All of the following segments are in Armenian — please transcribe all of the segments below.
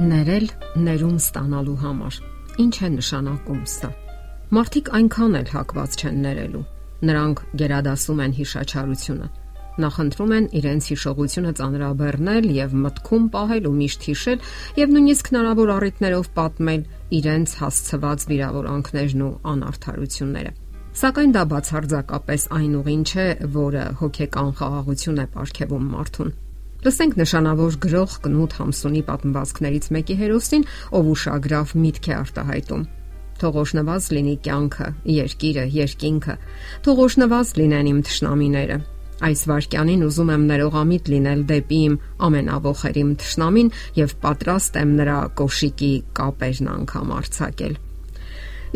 Ներել ներում ստանալու համար։ Ինչ է նշանակում սա։ Մարդիկ այնքան էլ հակված չեն ներելու։ Նրանք գերադասում են հիշաչարությունը։ Նախընտրում են իրենց հիշողությունը ծանրաբեռնել եւ մտքում պահել ու միշտ հիշել եւ նույնիսկ հնարավոր առիթներով պատմել իրենց հասցված վիրավորանքներն ու անարթարությունները։ Սակայն դա բացարձակապես այն ուղին չէ, որը հոգեկան խաղաղություն է ապարգևում մարդուն։ Լսենք նշանավոր գրող Կնուտ Համսունի պատմվածքներից մեկի հերոսին, ով ուշագրավ միտք է արտահայտում։ Թողոշնված լինի կյանքը, երկիրը, երկինքը։ Թողոշնված լինեն իմ թշնամիները։ Այս վարքյանին ուզում եմ ներողամիտ լինել դեպի իմ ամենավոխերիմ թշնամին եւ պատրաստ եմ նրա կոշիկի կապերն անգամ արྩակել։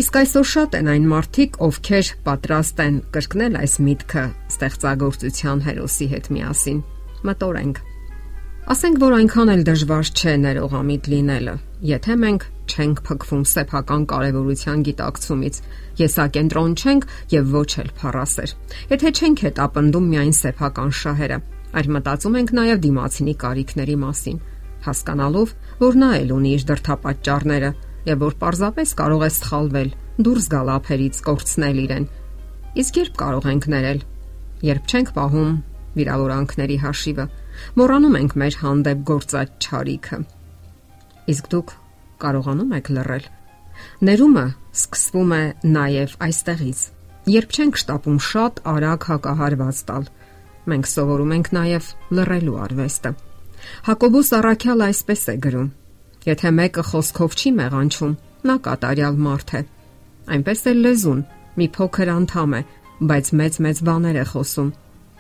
Իսկ այսօր շատ են այն մարդիկ, ովքեր պատրաստ են կրկնել այս միտքը ստեղծագործության հերոսի հետ միասին։ Մտորենք Ասենք որ այնքան էլ դժվար չէ ներողամիտ լինելը, եթե մենք չենք փքվում սեփական կարևորության գիտակցումից, եսակենտրոն չենք եւ ոչ էլ փառասեր։ Եթե չենք հետապնդում միայն սեփական շահերը, այլ մտածում ենք նաեւ դիմացինի կարիքների մասին, հասկանալով, որ նա էլ ունի իր դրթապաճառները եւ որ պարզապես կարող է սխալվել, դուրս գալ ափերից, կորցնել իրեն։ Իսկ երբ կարող ենք ներել, երբ չենք պահում վիրավորանքների հաշիվը, Մոռանում ենք մեր հանդեպ գործած ճարիքը։ Իսկ դուք կարողանում եք լռել։ Ներումը սկսվում է նաև այստեղից։ Երբ չենք շտապում շատ արագ հակահարված տալ, մենք սովորում ենք նաև լռելու արվեստը։ Հակոբոս Արաքյալ այսպես է գրում. Եթե մեկը խոսքով չի մեղանչում, նա կատարյալ մարդ է։ Այնպես էլ լեզուն մի փոքր անդամ է, բայց մեծ-մեծ բաներ է խոսում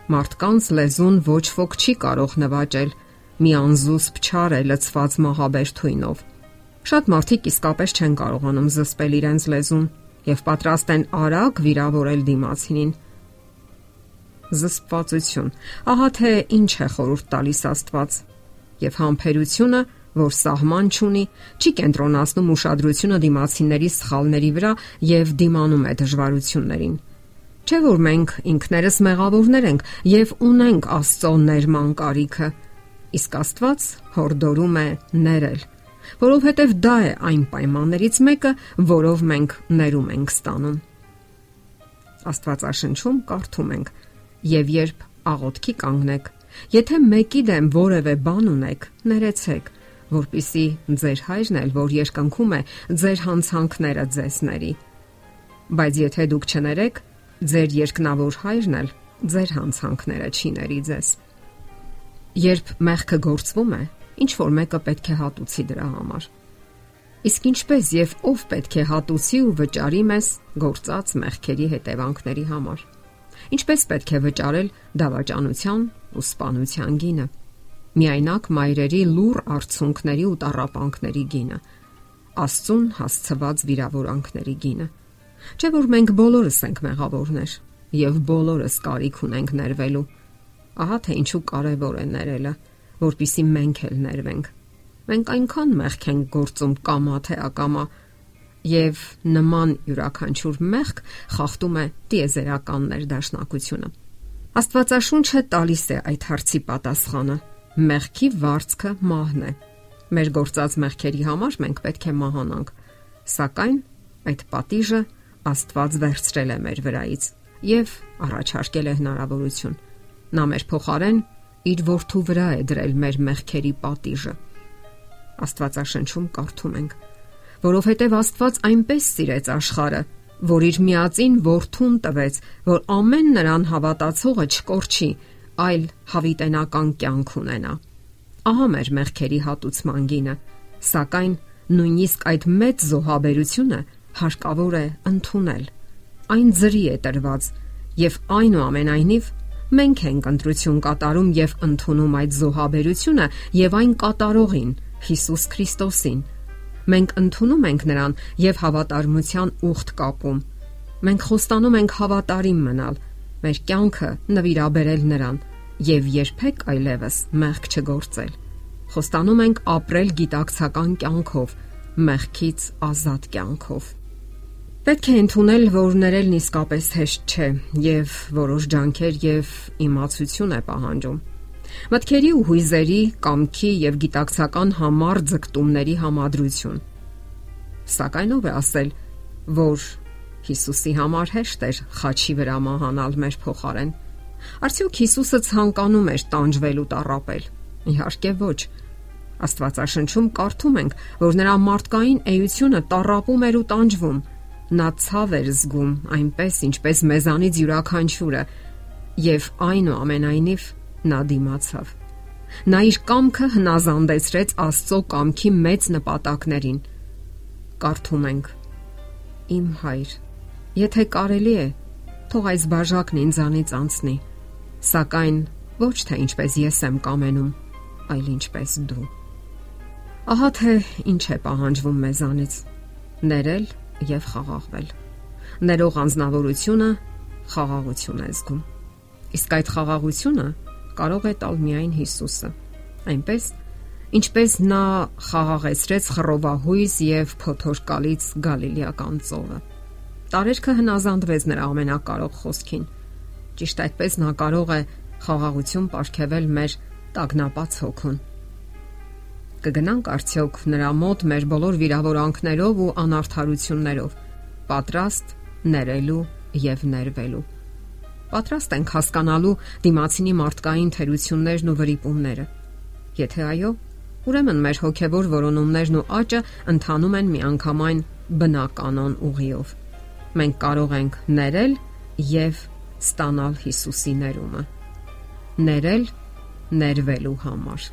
Մարդկանց լեզուն ոչ ոք չի կարող նվաճել։ Մի անզուս փչար է լցված մահաբեր թույնով։ Շատ մարդիկ իսկապես չեն կարողանում զսպել իրենց լեզուն եւ պատրաստ են արագ վիրավորել դիմացինին։ Զսպվածություն։ Ահա թե ինչ է խորուրդ տալիս Աստված։ Եվ համբերությունը, որ սահման չունի, չի կենտրոնացնում ուշադրությունը դիմացիների սխալների վրա եւ դիմանում է դժվարություններին Չէ որ մենք ինքներս մեղավորներ ենք եւ ունենք Աստծո ներման կարիքը։ Իսկ Աստված հորդորում է ներել, որովհետեւ դա է այն պայմաններից մեկը, որով մենք ներում ենք ստանում։ Աստվածաշնչում կարդում ենք. «Եվ երբ աղոթքի կանգնեք, եթե մեկի դեմ որևէ բան ունեք, ներեցեք, որpիսի ձեր հայրն էլ, որ երկնքում է, ձեր հանցանքները ձեսների։ Բայց եթե դուք չներեք, Ձեր երկնավոր հայրն էլ ձեր հանցանքները չի ների ձեզ։ Երբ մեղքը գործվում է, ինչ որ մեկը պետք է հատուցի դրա համար։ Իսկ ինչպես եւ ով պետք է հատուցի ու վճարի մեզ գործած մեղքերի հետևանքների համար։ Ինչպես պետք է վճարել դավաճանության ու սպանության գինը։ Միայնակ մայրերի լուր արցունքների ու տարապանքների գինը։ Աստծուն հասցված վիրավորանքների գինը Չէ որ մենք բոլորս ենք մեղավորներ եւ բոլորս կարիք ունենք ներվելու։ Ահա թե ինչու կարևոր է ներելը, որpիսի մենք էլ ներվենք։ Մենք այնքան մեղք ենք գործում կամա թե ակամա, եւ նման յուրաքանչյուր մեղք խախտում է տիեզերական ներդաշնակությունը։ Աստվածաշունչը տալիս է այդ հարցի պատասխանը։ Մեղքի վարձքը մահն է։ Մեր գործած մեղքերի համար մենք պետք է մահանանք։ Սակայն այդ պատիժը Աստված վերցրել է մեր վրայից եւ առաջարկել է հնարավորություն։ Նա մեր փոխարեն իր որդու վրա է դրել մեր մեղքերի պատիժը։ Աստվածաշնչում կարդում ենք. որովհետև Աստված այնպես սիրեց աշխարը, որ իր միածին որդուն տվեց, որ ամեն նրան հավատացողը չկորչի, այլ հավիտենական կյանք ունենա։ Ահա մեր մեղքերի հատուցման գինը, սակայն նույնիսկ այդ մեծ զոհաբերությունը հարկավոր է ընդունել։ Այն ծրի է տրված եւ այնուամենայնիվ մենք ենք ընտրություն կատարում եւ ընդունում այդ զոհաբերությունը եւ այն կատարողին Հիսուս Քրիստոսին։ Մենք ընդունում ենք նրան եւ հավատարմության ուխտ կապում։ Մենք խոստանում ենք հավատարիմ մնալ, մեր կյանքը նվիրաբերել նրան եւ երբեք այլևս մեղք չգործել։ Խոստանում ենք ապրել գիտակցական կյանքով, մեղքից ազատ կյանքով։ Պետք է ընդունել, որ ներելն իսկապես հեշտ չէ եւ որոշ ջանքեր եւ իմացություն է պահանջում։ Մտքերի ու հույզերի, կամքի եւ գիտակցական համառ ձգտումների համադրություն։ Սակայն ով է ասել, որ Հիսուսի համար հեշտ էր խաչի վրա մահանալ մեր փոխարեն։ Արդյոք Հիսուսը ցանկանում էր տանջվել ու տառապել։ Իհարկե ոչ։ Աստվածաշնչում կարդում ենք, որ նրա մարդկային էությունը տառապում էր ու տանջվում։ Նա ցավ էր զգում, այնպես ինչպես մեզանից յուրաքանչյուրը, եւ այնուամենայնիվ նա դիմացավ։ Նա իր կամքը հնազանդեցրեց Աստծո կամքի մեծ նպատակներին։ Կարդում ենք. Իմ հայր, եթե կարելի է, թող այս բաժակն ինձանից անցնի, սակայն ոչ թե ինչպես ես եմ կամենում, այլ ինչպես դու։ Ահա թե ինչ է պահանջվում մեզանից՝ ներել եւ խաղաղվել։ Ներող անznավորությունը խաղաղություն է զգում։ Իսկ այդ խաղաղությունը կարող է տալ միայն Հիսուսը։ Այնպես, ինչպես նա խաղաղեցրեց խռովահույս եւ փոթորկալից Գալիլեական ծովը։ Տարերքը հնազանդվեց նրա ամենակարող խոսքին։ Ճիշտ այդպես նա կարող է խաղաղություն ապարգևել մեր տագնապած հոգուն կգնանք արդյոք նրա մոտ մեր բոլոր վիրավորանքներով ու անարթարություններով, պատրաստ ներելու եւ ներվելու։ Պատրաստ ենք հասկանալու դիմացինի մարդկային թերություններն ու վրիպումները։ Եթե այո, ուրեմն մեր հոգեվոր որոնումներն ու աճը ընթանում են միանգամայն բնականon ուղիով։ Մենք կարող ենք ներել եւ ստանալ Հիսուսի ներումը։ Ներել ներվելու համար։